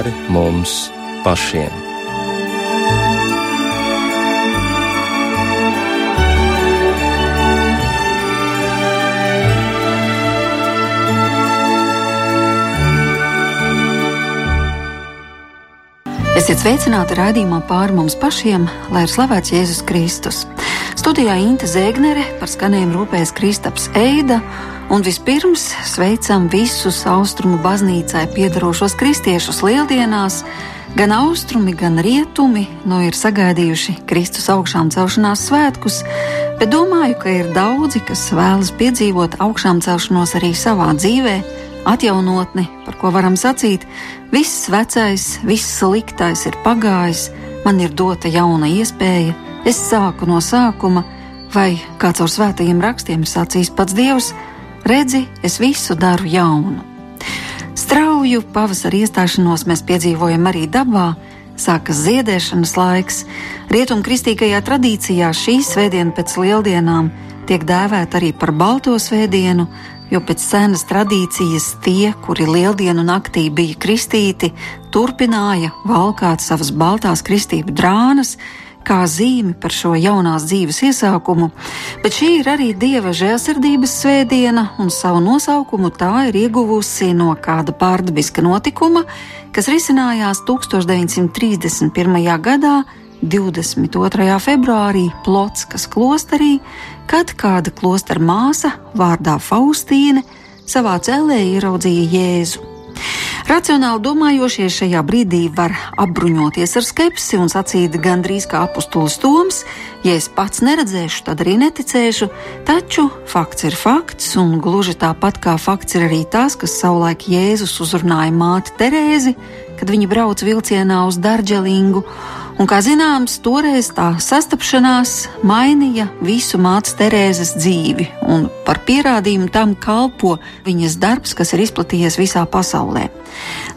pāri mums pašiem. Esiet sveicināti raidījumā pāri mums pašiem, lai ir slavēts Jēzus Kristus. Studijā Inte Zēgnere par skanējumu rūpējas Kristaps Eida, un vispirms sveicam visus austrumu baznīcai piedarošos kristiešus lieldienās. Gan austrumi, gan rietumi nu ir sagaidījuši Kristus augšām celšanās svētkus, bet domāju, ka ir daudzi, kas vēlas piedzīvot augšām celšanos arī savā dzīvēm atjaunotni, par ko varam sacīt, viss vecais, viss sliktais ir pagājis, man ir dota jauna iespēja, es sāku no sākuma, vai kā caur svētajiem rakstiem ir sacījis pats Dievs, redzi, es visu daru jaunu. Strauju pavasara iestāšanos mēs piedzīvojam arī dabā, sākas ziedēšanas laiks. Rietumkristīgajā tradīcijā šī svētdiena pēc lieldienām tiek dēvēta arī par balto svētdienu, jo pēc senas tradīcijas tie, kuri lieldienu naktī bija kristīti, turpināja valkāt savas baltās kristību drānas, kā zīmi par šo jaunās dzīves iesākumu, bet šī ir arī dieva žēlsirdības svētdiena, un savu nosaukumu tā ir ieguvusi no kāda pārdabiska notikuma, kas risinājās 1931. gadā 22. februārī Plotskas klosterī, kad kāda klostera māsa vārdā Faustīne savā cēlē ieraudzīja Jēzu. Racionāli domājošie šajā brīdī var apbruņoties ar skepsi un sacīt gandrīz kā apustulis Toms, ja es pats neredzēšu, tad arī neticēšu, taču fakts ir fakts, un gluži tāpat kā fakts ir arī tas, kas savulaik Jēzus uzrunāja māti Terēzi, kad viņa brauca vilcienā uz Darģelingu, Un, kā zināms, toreiz tā sastapšanās mainīja visu mātes Terēzes dzīvi, un par pierādījumu tam kalpo viņas darbs, kas ir izplatījies visā pasaulē.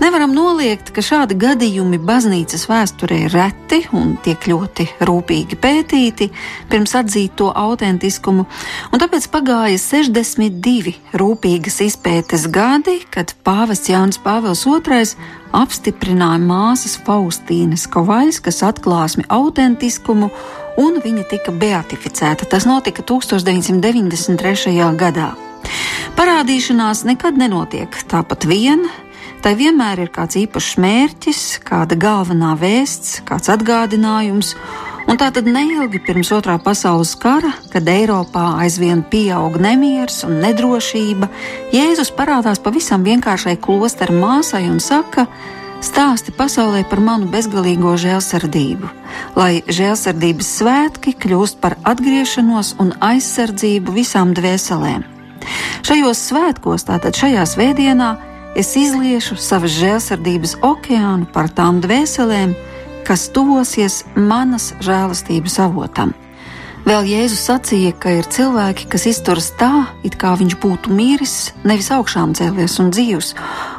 Nevaram noliegt, ka šādi gadījumi baznīcas vēsturē ir reti un tiek ļoti rūpīgi pētīti, pirms atzīt to autentiskumu, un tāpēc pagāja 62 rūpīgas izpētes gadi, kad pāvests Jānis Pāvils II apstiprināja māsas Faustīnas Kovaļskas atklāsmi autentiskumu, un viņa tika beatificēta. Tas notika 1993. gadā. Parādīšanās nekad nenotiek tāpat vien, tai vienmēr ir kāds īpašs mērķis, kāda galvenā vēsts, kāds atgādinājums, Un tā tad neilgi pirms otrā pasaules kara, kad Eiropā aizvien pieaug nemieris un nedrošība, Jēzus parādās pavisam vienkāršai klostera māsai un saka: Stāsti pasaulē par manu bezgalīgo žēlsirdību, lai žēlsirdības svētki kļūst par atgriešanos un aizsardzību visām dvēselēm. Šajos svētkos, tātad šajā svētdienā, es izliešu savas žēlsirdības okeānu par tām dvēselēm, kas tuvosies manas žēlastības avotam. Vēl Jēzus sacīja, ka ir cilvēki, kas izturas tā, it kā viņš būtu miris, nevis augšām cēlies un dzīvs,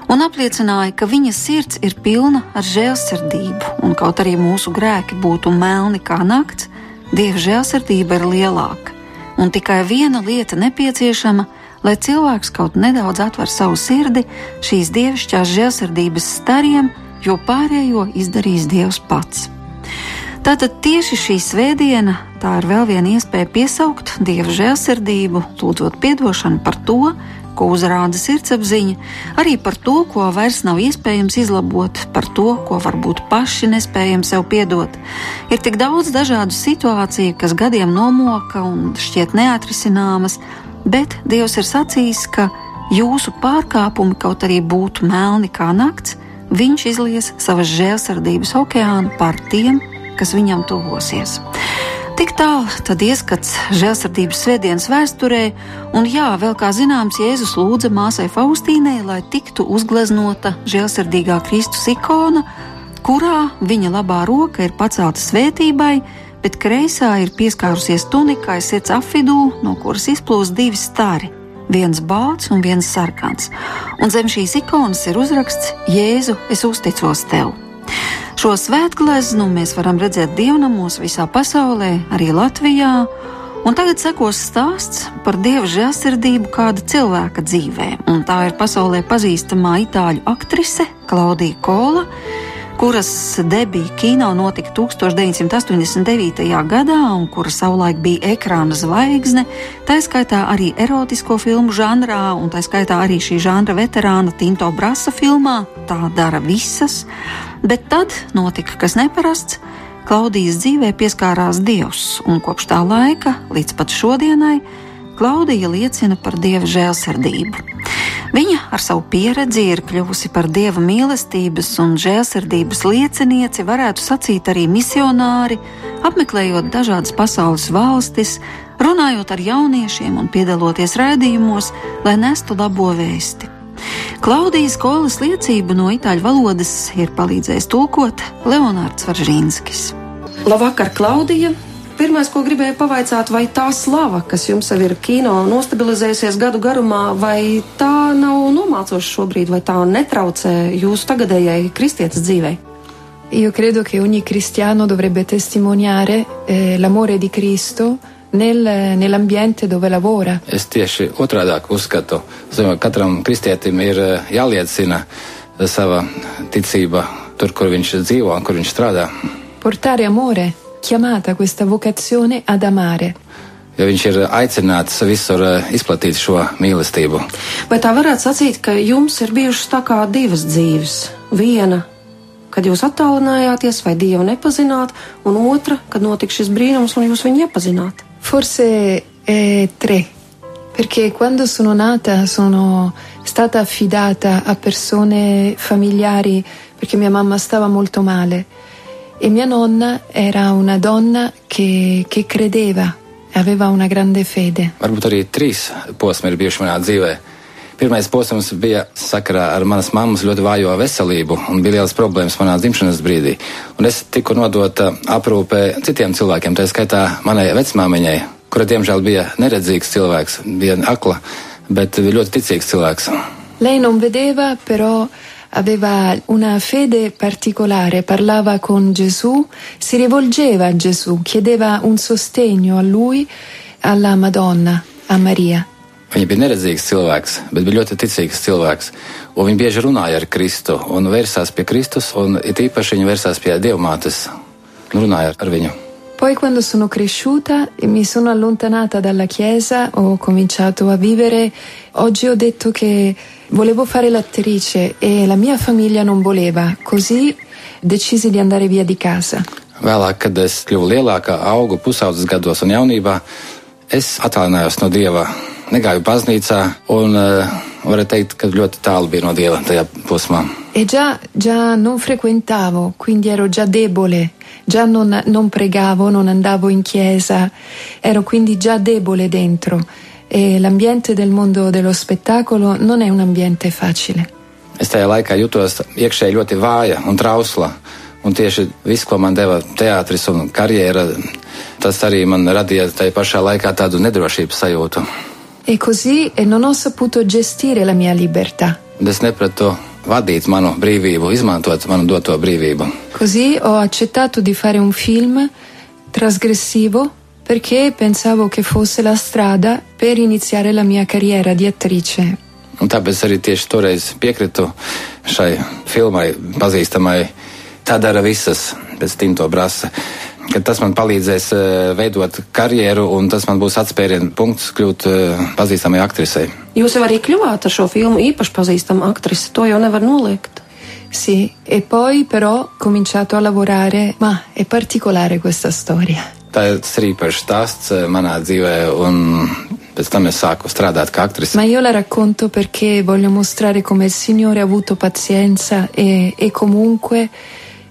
un apliecināja, ka viņa sirds ir pilna ar žēlsirdību, un kaut arī mūsu grēki būtu melni kā nakts, Dieva žēlsirdība ir lielāka, un tikai viena lieta nepieciešama, lai cilvēks kaut nedaudz atver savu sirdi šīs dievišķās žēlsirdības stariem, jo pārējo izdarīs Dievs pats. Tātad tieši šī svētdiena tā ir vēl viena iespēja piesaukt Dieva žēlsirdību, lūdzot atdošanu par to, ko uzrāda sirdsapziņa, arī par to, ko vairs nav iespējams izlabot, par to, ko varbūt paši nespējam sev piedot. Ir tik daudz dažādu situāciju, kas gadiem nomoka un šķiet neatrisināmas, bet Dievs ir sacījis, ka jūsu pārkāpumi kaut arī būtu melni kā nakts, viņš izlies savas žēlsirdības okeānu pār tiem, kas viņam tuvosies. Tik tālu tad ieskats žēlsirdības svētdienas vēsturē, un jā, vēl kā zināms, Jēzus lūdza māsai Faustīnai, lai tiktu uzgleznota žēlsirdīgā Kristus ikona, kurā viņa labā roka ir pacelta svētībai, bet kreisā ir pieskārusies tunikai sirds apvidū, no kuras izplūst divi stari viens balts un viens sarkans, un zem šīs ikonas ir uzraksts Jēzu, es uzticos tev. Šo svētgleznu mēs varam redzēt dievnamos visā pasaulē, arī Latvijā, un tagad sekos stāsts par dieva žēlsirdību kāda cilvēka dzīvē, un tā ir pasaulē pazīstamā itāļu aktrise Klaudija Kola, kuras debija kino notika 1989. gadā un kura savulaik bija ekrāna zvaigzne, tā skaitā arī erotisko filmu žanrā, un tā skaitā arī šī žanra veterāna Tinto Brasa filmā Tā dara visas, bet tad notika kas neparasts. Klaudijas dzīvē pieskārās Dievs, un kopš tā laika līdz pat šodienai Klaudija liecina par Dieva žēlsirdību. Viņa ar savu pieredzi ir kļuvusi par Dieva mīlestības un žēlsirdības liecinieci, varētu sacīt arī misionāri, apmeklējot dažādas pasaules valstis, runājot ar jauniešiem un piedaloties raidījumos, lai nestu labo vēsti. Klaudijas skolas liecību no itāļu valodas ir palīdzējis tulkot Leonārds Varžīnskis. Labvakar, Klaudija! Pirmais, ko gribēju pavaicāt, vai tā slava, kas jums jau ir kino nostabilizējusies gadu garumā, vai tā nav nomācoša šobrīd, vai tā netraucē jūsu tagadējai kristietes dzīvei? Io credo che ogni cristiano dovrebbe testimoniare eh, l'amore di Cristo nel, nell'ambiente dove lavora. Es tieši otrādāk uzskatu, ka katram kristietim ir eh, jāliecina sava ticība tur, kur viņš dzīvo un kur viņš strādā. Portare amore, chiamata questa vocazione ad amare. Jo viņš ir aicināts visur eh, izplatīt šo mīlestību. Vai tā varētu sacīt, ka jums ir bijušas tā kā divas dzīves? Viena kad jūs attālinājāties vai Dievu nepazināt, un otra, kad notika šis brīnums un jūs viņu iepazināt? Forse eh, tre, perché quando sono nata sono stata affidata a persone familiari perché mia mamma stava molto male e mia nonna era una donna che, che credeva, aveva una grande fede. Varbūt arī trīs posmi ir bijuši manā dzīvē. Pirmais posms bija sakarā ar manas mammas ļoti vājo veselību un bija liels problēmas manā dzimšanas brīdī. Un es tiku nodota aprūpē citiem cilvēkiem, tā skaitā manai vecmāmiņai, kura diemžēl bija neredzīgs cilvēks, bija akla, bet ļoti ticīgs cilvēks. Lei non vedeva, però aveva una fede particolare, parlava con Gesù, si rivolgeva a Gesù, chiedeva un sostegno a lui, alla Madonna, a Maria. Viņa bija neredzīgs cilvēks, bet bija ļoti ticīgs cilvēks. Un viņa bieži runāja ar Kristu un vērsās pie Kristus, un it īpaši viņa vērsās pie Dievmātes un runāja ar viņu. Poi quando sono cresciuta e mi sono allontanata dalla chiesa, ho cominciato a vivere, oggi ho detto che volevo fare l'attrice e la mia famiglia non voleva, così decisi di andare via di casa. Vēlāk, kad es kļuvu lielāka, augu pusaudzes gados un jaunībā, es attālinājos no Dieva negāju baznīcā un uh, varētu teikt, ka ļoti tālu bija no Dieva tajā posmā. E già, già non frequentavo, quindi ero già debole, già non, non pregavo, non andavo in chiesa, ero quindi già debole dentro e l'ambiente del mondo dello spettacolo non è un ambiente facile. Es tajā laikā jutos iekšēji ļoti vāja un trausla. Un tieši viss, ko man deva teātris un karjera, tas arī man radīja tajā pašā laikā tādu nedrošības sajūtu. E così e non ho saputo gestire la mia libertà. Es nepratu vadīt manu brīvību, izmantot manu doto brīvību. Così ho accettato di fare un film trasgressivo perché pensavo che fosse la strada per iniziare la mia carriera di attrice. Un tāpēc arī tieši toreiz piekritu šai filmai pazīstamai Tā dara visas pēc Tinto Brasa. Ka tas man palīdzēs uh, veidot karjeru, un tas man būs atspērienu punkts kļūt uh, pazīstamai aktrisei. Jūs jau arī kļuvāt ar šo filmu īpaši pazīstama aktrise, to jau nevar noliegt. Sì, e poi però ho cominciato a lavorare, ma è particolare questa storia. Tas ir īpašs stāsts manā dzīvē, un pēc tam es sāku strādāt kā aktrise. Ma io la racconto perché voglio mostrare come il Signore ha avuto pazienza e, e comunque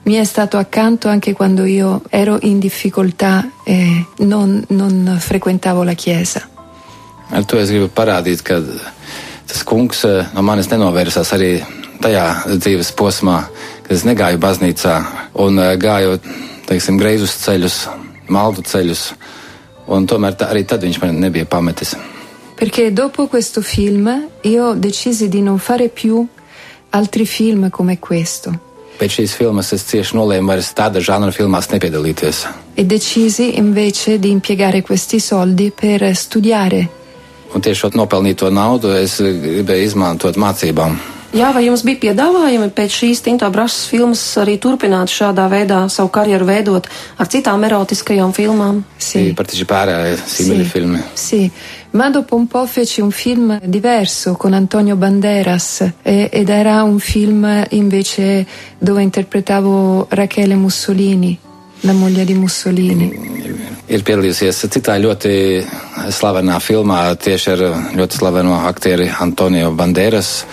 mi è stato accanto anche quando io ero in difficoltà e non, non frequentavo la chiesa. Ar to es gribu parādīt, ka tas kungs no manis nenovērsās arī tajā dzīves posmā, kad es negāju baznīcā un gāju, teiksim, greizus ceļus, maldu ceļus, un tomēr tā, arī tad viņš man nebija pametis. Perché dopo questo film io decisi di non fare più altri film come questo. Pēc šīs filmas es cieši nolēmu vairs tāda žanra filmās nepiedalīties. E decisi invece di impiegare questi soldi per studiare. Un tieši šo nopelnīto naudu es gribēju izmantot mācībām. Jā, vai jums bija piedāvājumi pēc šīs Tinto Brasas filmas arī turpināt šādā veidā savu karjeru veidot ar citām erotiskajām filmām? Sì. partecipare a simili Sì, film. Sì, ma dopo un po' feci un film diverso con Antonio Banderas e- ed era un film invece dove interpretavo Rachele Mussolini, la moglie di Mussolini. Ir piedalījusies citā ļoti slavenā filmā tieši ar ļoti slaveno aktieri Antonio Banderas.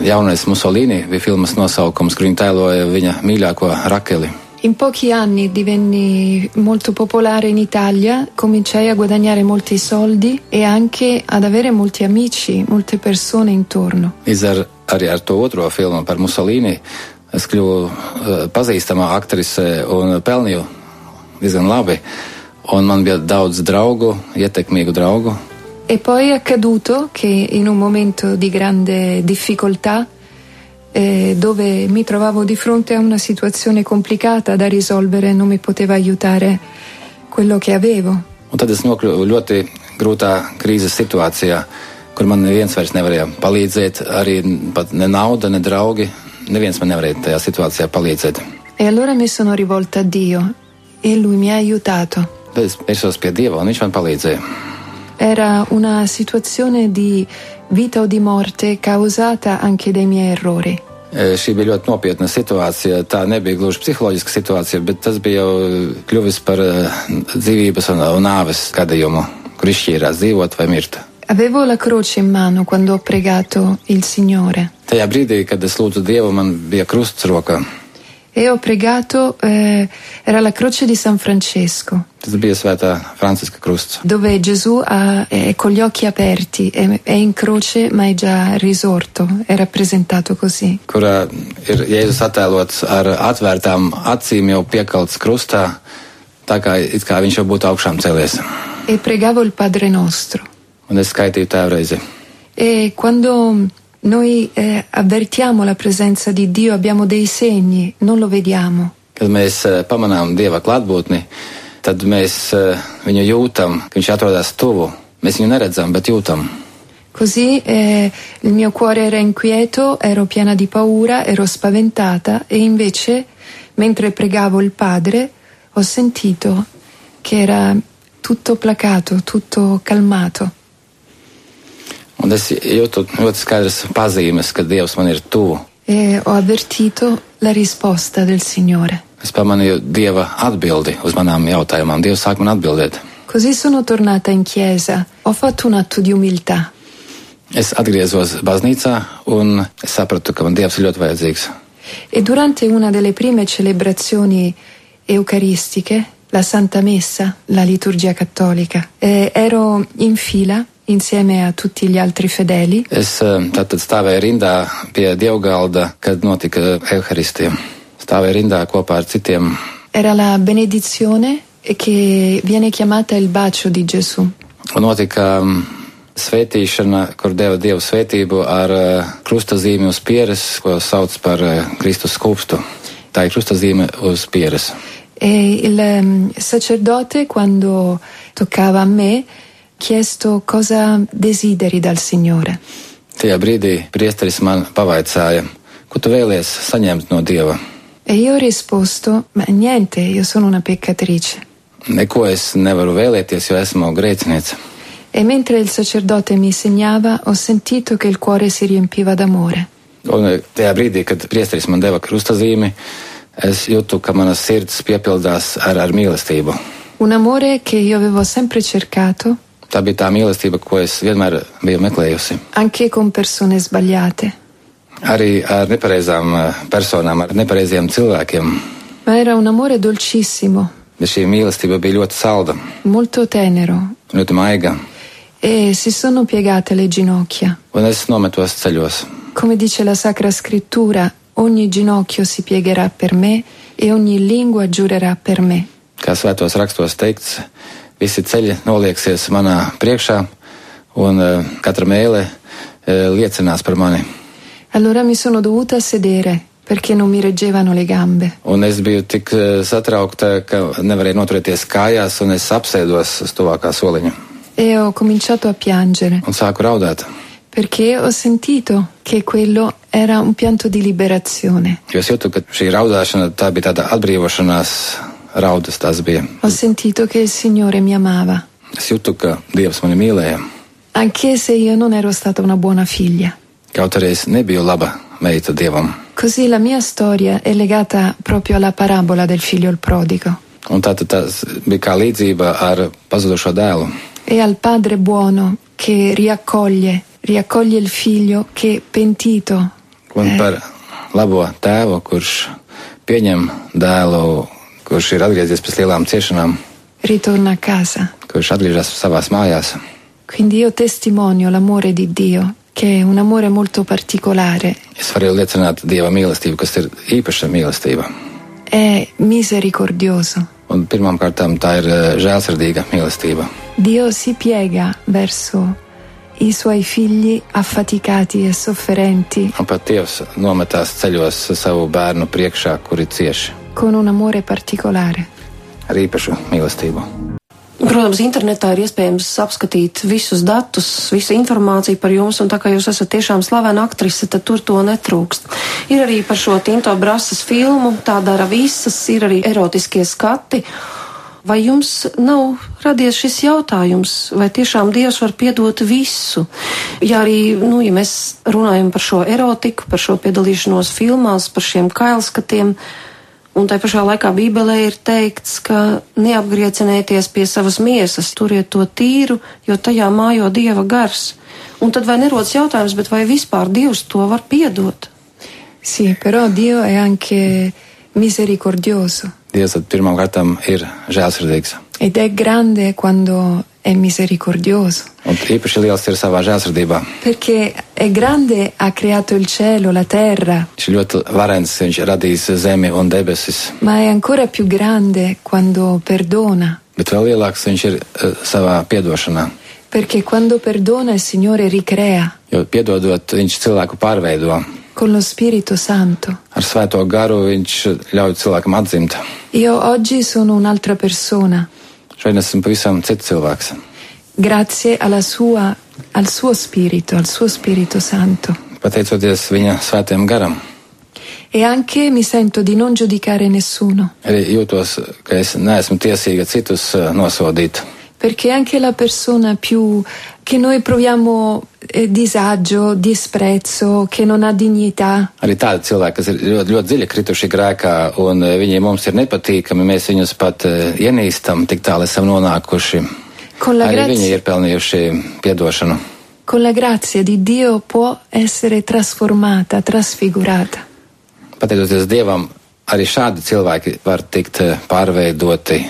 Jaunais Mussolini bija filmas nosaukums, kur viņa tēloja viņa mīļāko Rakeli. In pochi anni divenni molto popolare in Italia, cominciai a guadagnare molti soldi e anche ad avere molti amici, molte persone intorno. Līdz ar, arī ar to otro filmu par Mussolini es kļuvu uh, pazīstamā aktrise un pelnīju diezgan labi. Un man bija daudz draugu, ietekmīgu draugu. E poi è accaduto che in un momento di grande difficoltà, eh, dove mi trovavo di fronte a una situazione complicata da risolvere, non mi poteva aiutare quello che avevo. Un tad es nokļuvu ļoti grūtā krīzes situācijā, kur man neviens vairs nevarēja palīdzēt, arī pat ne nauda, ne draugi. Neviens man nevarēja tajā situācijā palīdzēt. E allora mi sono rivolta a Dio e lui mi ha aiutato. Tad es vērsos pie Dieva, un Viņš man palīdzēja. Era una situazione di vita o di morte causata anche dai miei errori. E, Šī bija ļoti nopietna situācija. Tā nebija gluži psiholoģiska situācija, bet tas bija jau kļuvis par eh, dzīvības un, un nāves gadījumu, kur izšķīrās dzīvot vai mirt. Avevo la croce in mano quando ho pregato il Signore Tajā brīdī, kad es lūdzu Dievu, man bija krusts rokā. E ho pregato, eh, era la croce di San Francesco, krusts. dove Gesù ha- è con gli occhi aperti, è, è in croce ma è già risorto, è rappresentato così. kurā ir Jēzus attēlots ar atvērtām acīm, jau piekalts krustā, tā kā, it kā viņš jau būtu augšām cēlies. E pregavo il Padre nostro. Un es skaitīju tēvreizi. E quando noi eh, avvertiamo la presenza di Dio abbiamo dei segni, non lo vediamo. Kad mēs eh, pamanām Dieva klātbūtni, tad mēs eh, viņu jūtam, ka viņš atrodas tuvu. Mēs viņu neredzam, bet jūtam. Così eh, il mio cuore era inquieto, ero piena di paura, ero spaventata e invece, mentre pregavo il Padre, ho sentito che era tutto placato, tutto calmato. Un es jūtu ļoti skaidrs pazīmes, ka Dievs man ir tuvu. E ho avvertito la risposta del Signore. Es pamanīju Dieva atbildi uz manām jautājumām. Dievs sāk man atbildēt. Così sono tornata in chiesa, ho fatto un atto di umiltà. Es atgriezos baznīcā un es sapratu, ka man Dievs ir ļoti vajadzīgs. E durante una delle prime celebrazioni eucaristiche, la Santa Messa, la liturgia cattolica, eh, ero in fila insieme a tutti gli altri fedeli Es eh, tātad stāvēju rindā pie dievgalda, kad notika evaharistija. Stāvēju rindā kopā ar citiem. Era la benedizione che viene chiamata il bacio di Gesù. Un notika mm, svētīšana, kur deva dievu svētību ar eh, krustazīmi uz pieres, ko sauc par eh, Kristus skūpstu. Tā ir krustazīme uz pieres. E il ehm, sacerdote, quando toccava a me, chiesto cosa desideri dal Signore. Tajā brīdī priesteris man pavaicāja, ko tu vēlies saņemt no dieva. E io ho risposto, ma niente, io sono una peccatrice. Neko es nevaru vēlēties, jo esmu grēciniece. E mentre il sacerdote mi insegnava, ho sentito che il cuore si riempiva d'amore. Un eh, tajā brīdī, kad priesteris man deva krustazīmi, es jūtu, ka mana sirds piepildās ar, ar mīlestību. Un amore che io avevo sempre cercato, Tā bija tā mīlestība, ko es vienmēr biju meklējusi. anche con persone sbagliate. Arī ar nepareizām eh, personām, ar nepareiziem cilvēkiem. Ma era un amore dolcissimo, Bet šī mīlestība bija ļoti salda, molto tenero. ļoti maiga. E si sono piegate le ginocchia. Un es nometos ceļos. Come dice la Sacra Scrittura, ogni ginocchio si piegherà per me e ogni lingua giurerà per me. Kā svētos rakstos teikts, visi ceļi nolieksies manā priekšā, un uh, katra mēlē uh, liecinās par mani. Allora mi sono dovuta sedere perché non mi reggevano le gambe. Un es biju tik uh, satraukta, ka nevarēju noturēties kājās, un es apsēdos uz tuvākā soliņa E ho cominciato a piangere un sāku raudāt. perché ho sentito che quello era un pianto di liberazione. Jo es jūtu, ka šī raudāšana tā bija tāda atbrīvošanās raudas. Tas bija. Ho sentito che il Signore mi amava, Es jūtu, ka Dievs mani mīlēja. anche se io non ero stata una buona figlia. Kaut arī es nebiju laba meita Dievam. Così la mia storia è legata proprio alla parabola del figlio il prodigo Un tā tad tas bija kā līdzība ar pazudušo dēlu. e al padre buono che riaccoglie, riaccoglie il figlio che pentito Un par labo tēvu, kurš pieņem dēlu, kurš ir atgriezies pēc lielām ciešanām, ritorna a casa. kurš atgriežas savās mājās. Quindi io testimonio l'amore di Dio, che è un amore molto particolare, Es varu liecināt Dieva mīlestību, kas ir īpaša mīlestība. è misericordioso. Un pirmām kārtām tā ir eh, žēlsirdīga mīlestība. Dio si piega verso i suoi figli affaticati e sofferenti Un pat Dievs nometās ceļos savu bērnu priekšā, kuri cieši con un amore particolare. ar īpašu mīlestību. Protams, internetā ir iespējams apskatīt visus datus, visu informāciju par jums, un tā kā jūs esat tiešām slavena aktrise, tad tur to netrūkst. Ir arī par šo Tinto Brasas filmu, tā dara visas, ir arī erotiskie skati. Vai jums nav radies šis jautājums, vai tiešām Dievs var piedot visu? Ja arī, nu, ja mēs runājam par šo erotiku, par šo piedalīšanos filmās, par šiem kailskatiem, Un tai pašā laikā Bībelē ir teikts, ka neapgriecinēties pie savas miesas, turiet to tīru, jo tajā mājo Dieva gars. Un tad vai nerodas jautājums, bet vai vispār Dievs to var piedot? Sì, però Dio è anche misericordioso Dievs pirmām kārtām ir žēlsirdīgs. ed è grande quando è misericordioso. Perché è grande, ha creato il cielo, la terra, ma è ancora più grande quando perdona. Piedošanā. Perché quando perdona il Signore ricrea Jo piedodot, viņš cilvēku pārveido. con lo Spirito Santo. Ar svēto garu viņš ļauj cilvēkam atzimt. Io oggi sono un'altra persona, Esmu pavisam cits cilvēks. grazie alla sua, al suo Spirito, al suo Spirito Santo. Pateicoties viņa svētajam garam, E anche mi sento di non giudicare nessuno, arī jūtos, ka es neesmu tiesīga citus nosodīt. Perché anche la persona più che noi proviamo eh, disagio, disprezzo, che non ha dignità, Arī tādi cilvēki, kas ir ļoti, ļoti dziļi krituši grēkā, un eh, viņi mums ir nepatīkami, mēs viņus pat eh, ienīstam, tik tālu esam nonākuši. con la, Arī viņi ir pelnījuši piedošanu. con la grazia di Dio può essere trasformata, trasfigurata. Pateicoties Dievam, arī šādi cilvēki var tikt pārveidoti,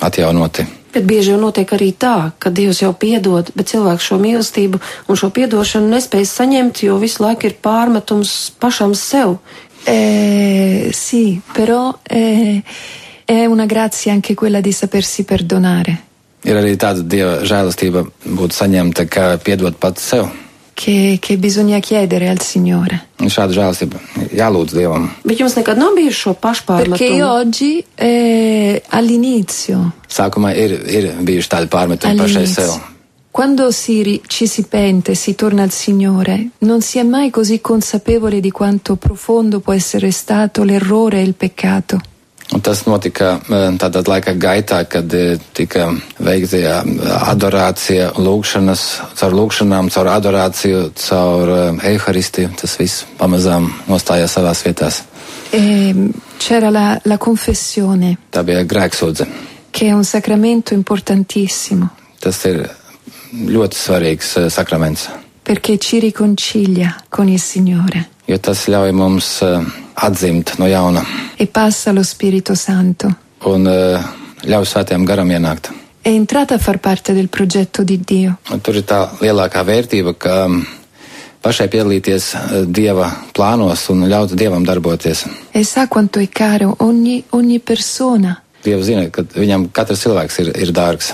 atjaunoti. Bet bieži jau notiek arī tā, ka Dievs jau piedod, bet cilvēks šo mīlestību un šo piedošanu nespēj saņemt, jo visu laiku ir pārmetums pašam sev. Eh, sì, però eh, è una grazia anche quella di sapersi perdonare, Ir arī tāda Dieva žēlastība būt saņemta, ka piedod pats sev. Che, che bisogna chiedere al Signore. Perché io pašpārmetumu? oggi eh, all'inizio, Sākumā ir, ir bijuši tādi pārmetumi pašai sev. all'inizio quando si ri- ci si pente, si torna al Signore, non si è mai così consapevole di quanto profondo può essere stato l'errore e il peccato. Un tas notika eh, tādā laika gaitā, kad eh, tika veikta jā, adorācija, lūgšanas, caur lūgšanām, caur adorāciju, caur eh, eharistiju. Tas viss pamazām nostājās savās vietās. E, c'era la, la confessione, Tā bija grēksūdze. che è un sacramento importantissimo, Tas ir ļoti svarīgs sakraments, perché ci riconcilia con il Signore jo tas ļauj mums atzimt no jauna e passa lo Spirito Santo. un eh, ļauj svētajam garam ienākt. È entrata a far parte del progetto di Dio. Un tur ir tā lielākā vērtība, ka mm, pašai piedalīties eh, Dieva plānos un ļaut Dievam darboties. E sa quanto è caro ogni, ogni persona, Dievs zina, ka viņam katrs cilvēks ir, ir dārgs.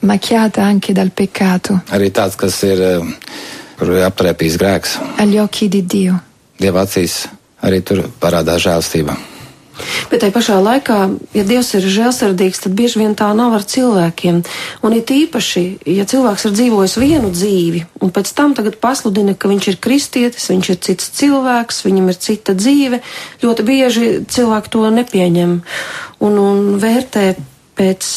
macchiata anche dal peccato, Arī tāds, kas ir, eh, kur ir aptrēpījis grēks. agli occhi di Dio. Dieva acīs arī tur parādās žēlstība. Bet tajā pašā laikā, ja Dievs ir žēlsirdīgs, tad bieži vien tā nav ar cilvēkiem. Un it īpaši, ja cilvēks ir dzīvojis vienu dzīvi, un pēc tam tagad pasludina, ka viņš ir kristietis, viņš ir cits cilvēks, viņam ir cita dzīve, ļoti bieži cilvēki to nepieņem un, un vērtē pēc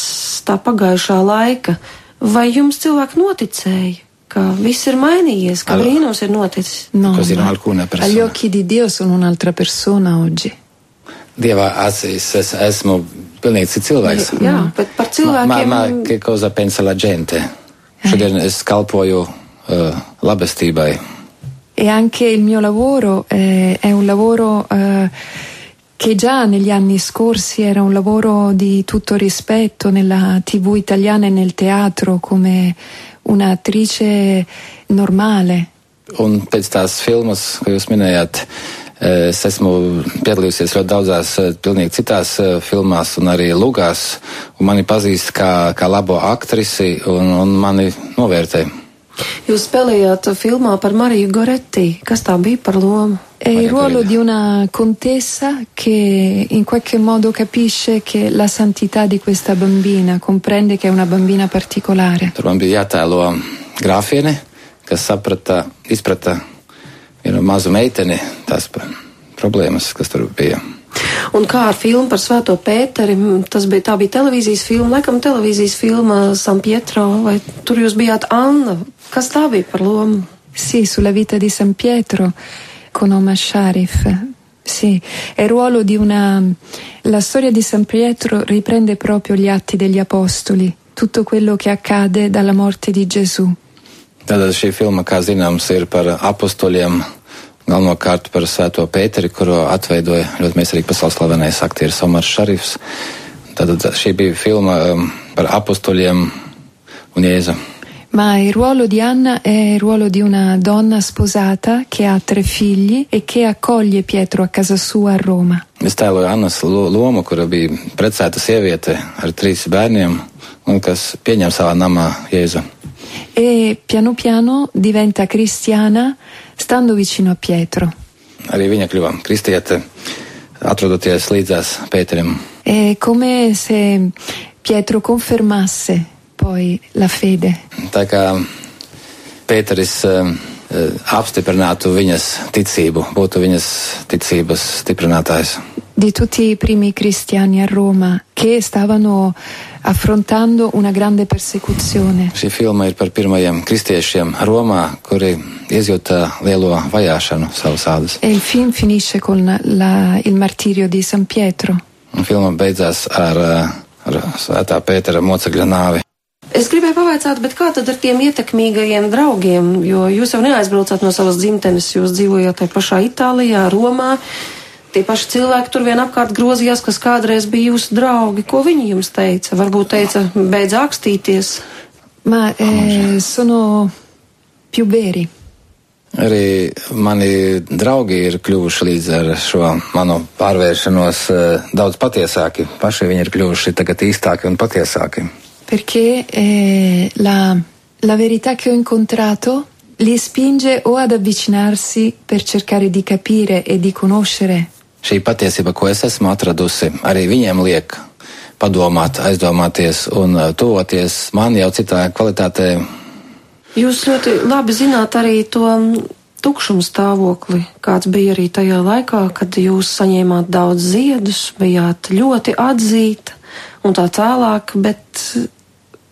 tā pagājušā laika. Vai jums cilvēki noticēja? Ka viss ir mainījies, ka brīnums ir noticis. No, Così non ma alcuna agli persona. occhi di Dio sono un'altra persona oggi. Dieva acīs es esmu pilnīgi cits cilvēks. Jā, bet par Ma, cilvēkiem. ma che cosa pensa la gente? Šodien es kalpoju uh, labestībai. E anche il mio lavoro eh, è un lavoro eh, che già negli anni scorsi era un lavoro di tutto rispetto nella TV italiana e nel teatro come un'attrice normale. Un pēc tās filmas, ko jūs minējāt, eh, es esmu piedalījusies ļoti daudzās, eh, pilnīgi citās eh, filmās un arī lugās, un mani pazīst kā, kā labo aktrisi un, un mani novērtē. Jūs spēlējāt filmā par Mariju Goretti. Kas tā bija par lomu? È il Maria ruolo di una contessa che in qualche modo capisce che la santità di questa bambina comprende che è una bambina particolare. Tur man bija jātēlo grāfiene, kas saprata, izprata vienu mazu meiteni, tās problēmas, kas tur bija. Un kā ar filmu par Svēto Pēteri? Tas bija, tā bija televīzijas filma, laikam televīzijas filma San Pietro, vai tur jūs bijāt Anna? Kas tā bija par lomu? Sì, sulla vita di San Pietro con Omar Sharif. Sì, è il ruolo di una... La storia di San Pietro riprende proprio gli atti degli Apostoli, tutto quello che accade dalla morte di Gesù. Tātad šī filma, kā zināms, ir par galvenokārt par Svēto Pēteri, kuru atveidoja ļoti mēsturīgi pasaules slavenais aktieris Omars Šarifs. Tātad šī bija filma um, par apstuļiem un Jēzu. Ma il ruolo di Anna è il ruolo di una donna sposata che ha tre figli e che accoglie Pietro a casa sua a Roma. Es tēloju Annas lo- lomu, kura bija precēta sieviete ar trīs bērniem un kas pieņem savā namā Jēzu. E piano piano diventa cristiana stando vicino a Pietro. Arī viņa kļuva kristiete, atrodoties līdzās Pēterim. È come se Pietro confermasse poi la fede. Tā kā Pēteris um, eh, apstiprinātu viņas ticību, būtu viņas ticības stiprinātājs. Di tutti i primi cristiani a Roma che stavano affrontando una grande persecuzione. Šī filma ir par pirmajiem kristiešiem Romā, kuri izjūta lielo vajāšanu savas ādas. E il film finisce con la- il martirio di San Pietro. Un filma beidzās ar, ar Svētā Pētera mocekļa nāvi. Es gribēju pavaicāt, bet kā tad ar tiem ietekmīgajiem draugiem? Jo jūs jau neaizbraucāt no savas dzimtenes, jūs dzīvojāt tajā pašā Itālijā, Romā. Tie paši cilvēki tur vien apkārt grozījās, kas kādreiz bija jūsu draugi. Ko viņi jums teica? Varbūt teica, beidz akstīties. Ma eh, sono più veri. Arī mani draugi ir kļuvuši līdz ar šo manu pārvēršanos eh, daudz patiesāki. Paši viņi ir kļuvuši tagad īstāki un patiesāki. Perché eh, la, la verità che ho incontrato li spinge o ad avvicinarsi per cercare di capire e di conoscere Šī patiesība, ko es esmu atradusi, arī viņiem liek padomāt, aizdomāties un eh, tuvoties man jau citā kvalitātē. Jūs ļoti labi zināt arī to mm, tukšumu stāvokli, kāds bija arī tajā laikā, kad jūs saņēmāt daudz ziedus, bijāt ļoti atzīta un tā tālāk, bet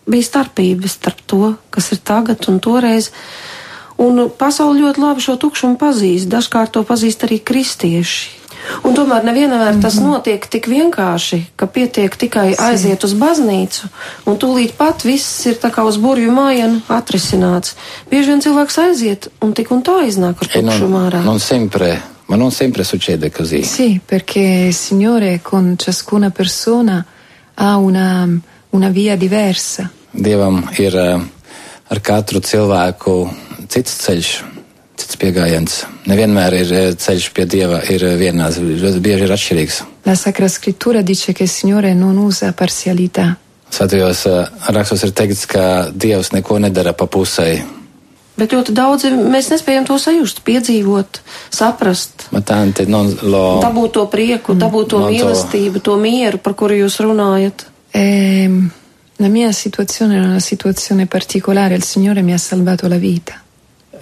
bija starpības starp to, kas ir tagad un toreiz. Un pasauli ļoti labi šo tukšumu pazīst, dažkārt to pazīst arī kristieši. Un tomēr nevienmēr tas notiek tik vienkārši, ka pietiek tikai aiziet uz baznīcu, un tūlīt pat viss ir tā kā uz burvju mājienu atrisināts. Bieži vien cilvēks aiziet, un tik un tā iznāk ar E non, tukšumu ārā. non sempre, ma non sempre succede così. Sì, perché il Signore con ciascuna persona ha una, una via diversa. Dievam ir eh, ar katru cilvēku cits ceļš, cits pieejams. Nevienmēr ir eh, ceļš pie Dieva, ir eh, vienāds, bieži ir atšķirīgs. La Sacra Scrittura dice che il Signore non usa parzialità. Svētajos eh, rakstos ir teikts, ka Dievs neko nedara pa pusēji. Bet ļoti daudzi mēs nespējam to sajust, piedzīvot, saprast, Ma tante non lo... dabūt to prieku, dabūt to mīlestību, to mieru, par kuru jūs runājat. Ehm, la mia situazione è una situazione particolare, il Signore mi ha salvato la vita.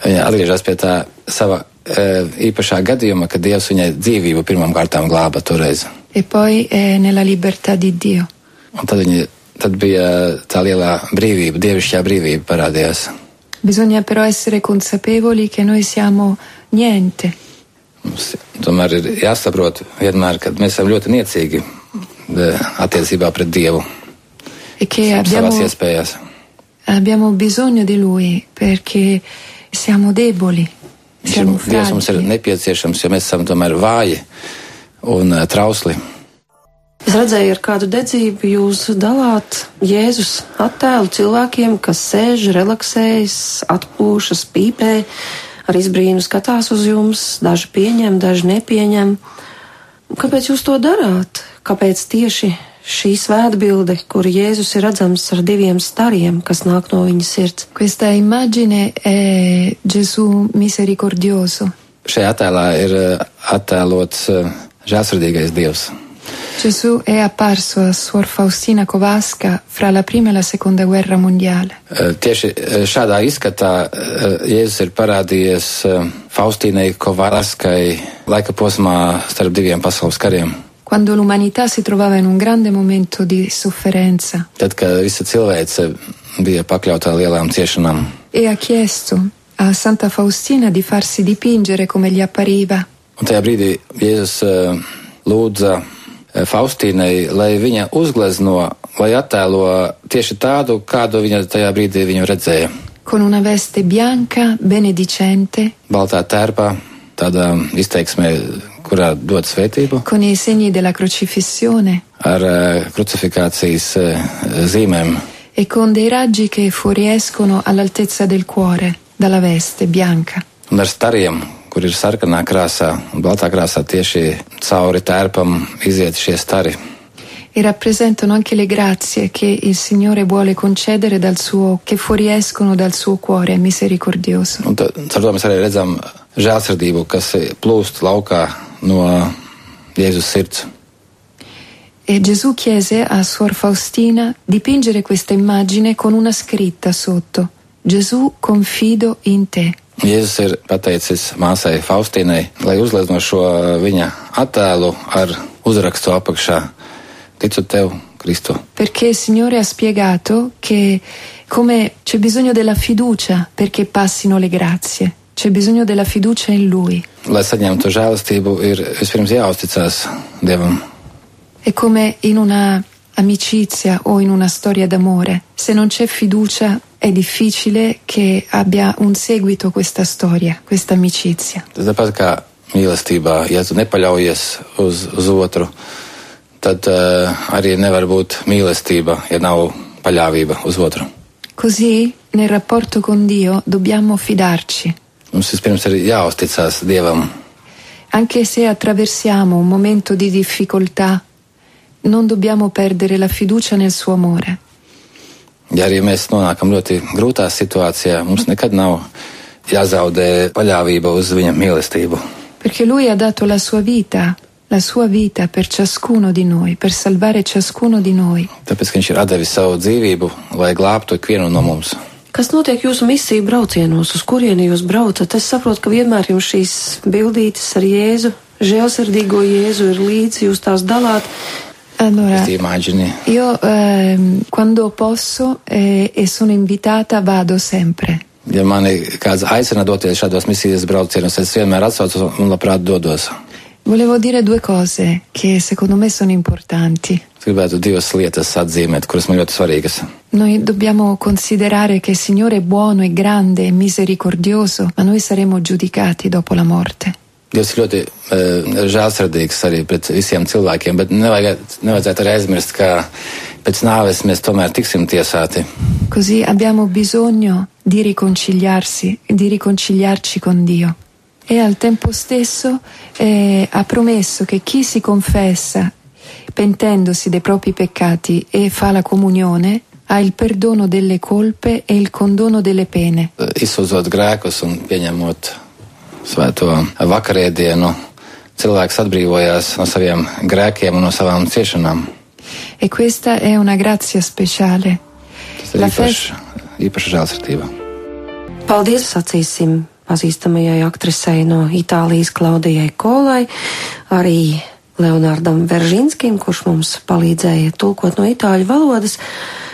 Viņa atgriežas pie tā sava e, īpašā gadījuma, kad Dievs viņai dzīvību pirmām kārtām glāba toreiz. E poi è nella libertà di Dio. Un tad, viņa, tad bija tā lielā brīvība, dievišķā brīvība parādījās. Bisogna però essere consapevoli che noi siamo niente, Mums tomēr ir jāsaprot vienmēr, ka mēs esam ļoti niecīgi e, attiecībā pret Dievu e che savās abbiamo, iespējās. abbiamo bisogno di Lui perché siamo deboli, siamo Dievs mums ir nepieciešams, jo mēs esam tomēr vāji un e, trausli. Es redzēju, ar kādu dedzību jūs dalāt Jēzus attēlu cilvēkiem, kas sēž, relaksējas, atpūšas, pīpē, ar izbrīnu skatās uz jums, daži pieņem, daži nepieņem. Kāpēc jūs to darāt? Kāpēc tieši šī svētbilde, kur Jēzus ir redzams ar diviem stariem, kas nāk no viņa sirds? Questa immagine è Gesù misericordioso. Šajā attēlā ir e, attēlots e, žēlsirdīgais Dievs. Gesù è apparso a Suor Faustina Kowalska fra la prima e la seconda guerra mondiale. Eh, Tieši eh, šādā izskatā eh, Jēzus ir parādījies eh, Faustīnai Kovarskai laika posmā starp diviem pasaules kariem. Quando l'umanità si trovava in un grande momento di sofferenza Tad, kad visa cilvēce bija pakļautā lielām ciešanām, e ha chiesto a Santa Faustina di farsi dipingere come gli appariva. un tajā brīdī Jēzus eh, lūdza eh, Faustīnai, lai viņa uzglezno, lai attēlo tieši tādu, kādu viņa tajā brīdī viņu redzēja. Con una veste bianca, benedicente, Baltā tērpā, tādā izteiksmē, kurā dod svētību. con i segni della crocifissione ar uh, krucifikācijas uh, zīmēm e con dei raggi che fuoriescono all'altezza del cuore dalla veste bianca. un ar stariem, kur ir sarkanā krāsā un baltā krāsā tieši cauri tērpam iziet šie stari. E rappresentano anche le grazie che il Signore vuole concedere dal suo, che fuoriescono dal suo cuore misericordioso. Un tad, žēlsirdību, kas plūst laukā no Jēzus sirds. E Gesù chiese a Suor Faustina dipingere questa immagine con una scritta sotto. Gesù confido in te. Jēzus ir pateicis māsai Faustīnai, lai uzliek no šo viņa attēlu ar uzrakstu apakšā. Ticu tev, Kristu. Perché il Signore ha spiegato che come c'è bisogno della fiducia perché passino le grazie, c'è bisogno della fiducia in Lui. Lai saņemtu žēlastību, ir vispirms jāuzticas Dievam. È come in una amicizia o in una storia d'amore. Se non c'è fiducia è difficile che abbia un seguito questa storia, questa amicizia. Tas tāpat kā mīlestībā, ja tu nepaļaujies uz, uz otru, tad uh, arī nevar būt mīlestība, ja nav paļāvība uz otru. Così nel rapporto con Dio dobbiamo fidarci. Mums vispirms ir jāuzticas Dievam. Anche se attraversiamo un momento di difficoltà, non dobbiamo perdere la fiducia nel suo amore. Ja arī mēs nonākam ļoti grūtā situācijā, mums nekad nav jāzaudē paļāvība uz viņa mīlestību. Perché Lui ha dato la sua vita, la sua vita per ciascuno di noi, per salvare ciascuno di noi. Tāpēc, ka viņš ir devis savu dzīvību, lai glābtu ikvienu no mums. Kas notiek jūsu misiju braucienos, uz kurieni jūs braucat? Es saprotu, ka vienmēr jums šīs bildītes ar Jēzu, žēlsirdīgo Jēzu ir līdzi, jūs tās dalāt. Allora, Questi immagini. io ehm, quando posso eh, e sono invitata vado sempre. Ja mani kāds aicina doties šādos misijas braucienos, es vienmēr atsaucu un labprāt dodos. Volevo dire due cose che secondo me sono importanti. Gribētu divas lietas atzīmēt, kuras man ļoti svarīgas. Noi dobbiamo considerare che il Signore è buono e grande e misericordioso, ma noi saremo giudicati dopo la morte. Dievs ir ļoti uh, žēlsirdīgs arī pret visiem cilvēkiem, bet nevajag, nevajadzētu arī aizmirst, ka pēc nāves mēs tomēr tiksim tiesāti. Così abbiamo bisogno di riconciliarsi, di riconciliarci con Dio. E al tempo stesso eh, ha promesso che chi si confessa pentendosi dei propri peccati e fa la comunione ha il perdono delle colpe e il condono delle pene. Izsūdzot grēkus un pieņemot svēto vakarēdienu, cilvēks atbrīvojās no saviem grēkiem un no savām ciešanām. E questa è una grazia speciale. Tas ir La īpašs, īpaša žēlsirdība. Paldies, sacīsim pazīstamajai aktrisei no Itālijas Klaudijai Kolai, arī Leonardam Veržinskim, kurš mums palīdzēja tulkot no itāļu valodas.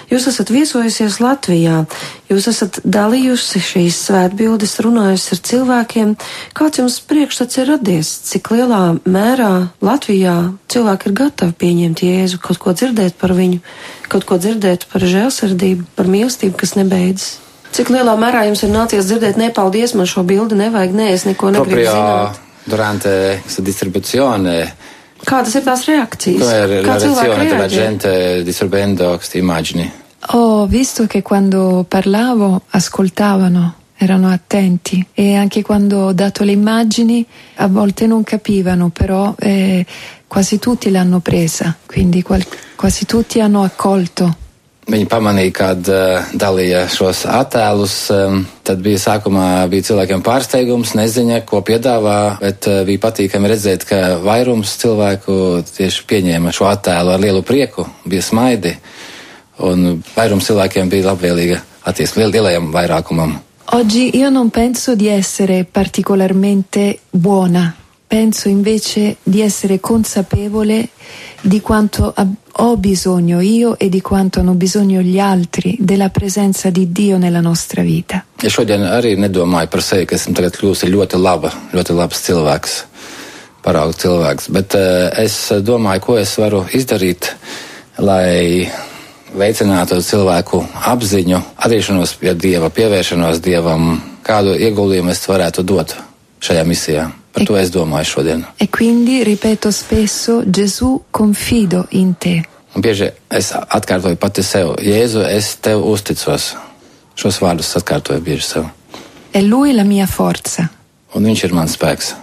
Jūs esat viesojusies Latvijā, jūs esat dalījusi šīs svētbildes, runājusi ar cilvēkiem. Kāds jums priekšstats ir radies? Cik lielā mērā Latvijā cilvēki ir gatavi pieņemt Jēzu, kaut ko dzirdēt par viņu, kaut ko dzirdēt par žēlsirdību, par mīlestību, kas nebeidzas? Cik lielā mērā jums ir nācies dzirdēt, nepaldies, man šo bildi nevajag, nē, es neko negribu Proprio zināt. durante questa distribuzione Kādas ir tās reakcijas? Come Kā la cilvēki reazione della gente distribuendo queste immagini? Ho visto che quando parlavo ascoltavano, erano attenti e anche quando ho dato le immagini a volte non capivano, però eh, quasi tutti l'hanno presa, quindi quasi tutti hanno accolto. Viņi pamanīja, kad uh, dalīja šos attēlus. Um, tad bija sākumā bija cilvēkiem pārsteigums, neziņa, ko piedāvā, bet uh, bija patīkami redzēt, ka vairums cilvēku tieši pieņēma šo attēlu ar lielu prieku, bija smaidi, un vairums cilvēkiem bija labvēlīga attieksme liel, lielajam vairākumam. Oggi io non penso di essere particolarmente buona, penso invece di essere consapevole di quanto ho bisogno io e di quanto hanno bisogno gli altri della presenza di Dio nella nostra vita. Es šodien arī nedomāju par sevi, ka esmu tagad kļuvusi ļoti laba, ļoti labs cilvēks, paraugu cilvēks, bet uh, es domāju, ko es varu izdarīt, lai veicinātu cilvēku apziņu, atgriešanos pie Dieva, pievēršanos Dievam, kādu ieguldījumu es varētu dot šajā misijā. Par to es domāju šodien. E quindi ripeto spesso Gesù confido in te. Un bieži es atkārtoju pati sev, Jēzu, es tev uzticos. Šos vārdus atkārtoju bieži sev. È Lui la mia forza. Un viņš ir mans spēks.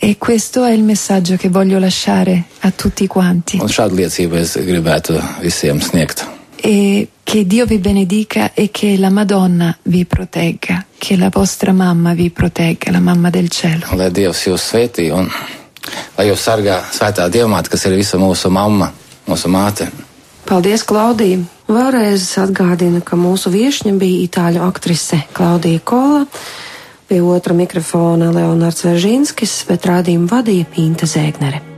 E questo è il messaggio che voglio lasciare a tutti quanti. Un šādu liecību es gribētu visiem sniegt. E che Dio vi benedica e che la Madonna vi protegga, che la vostra mamma vi protegga, la mamma del cielo. Lai Dievs jūs svētī un lai jūs sargā svētā dievmāte, kas ir visa mūsu mamma, mūsu māte. Paldies, Klaudija! Vēlreiz atgādinu, ka mūsu viešņa bija itāļu aktrise Klaudija Kola, pie otra mikrofona Leonards Veržinskis, bet rādījumu vadīja Pīnta Zēgnere.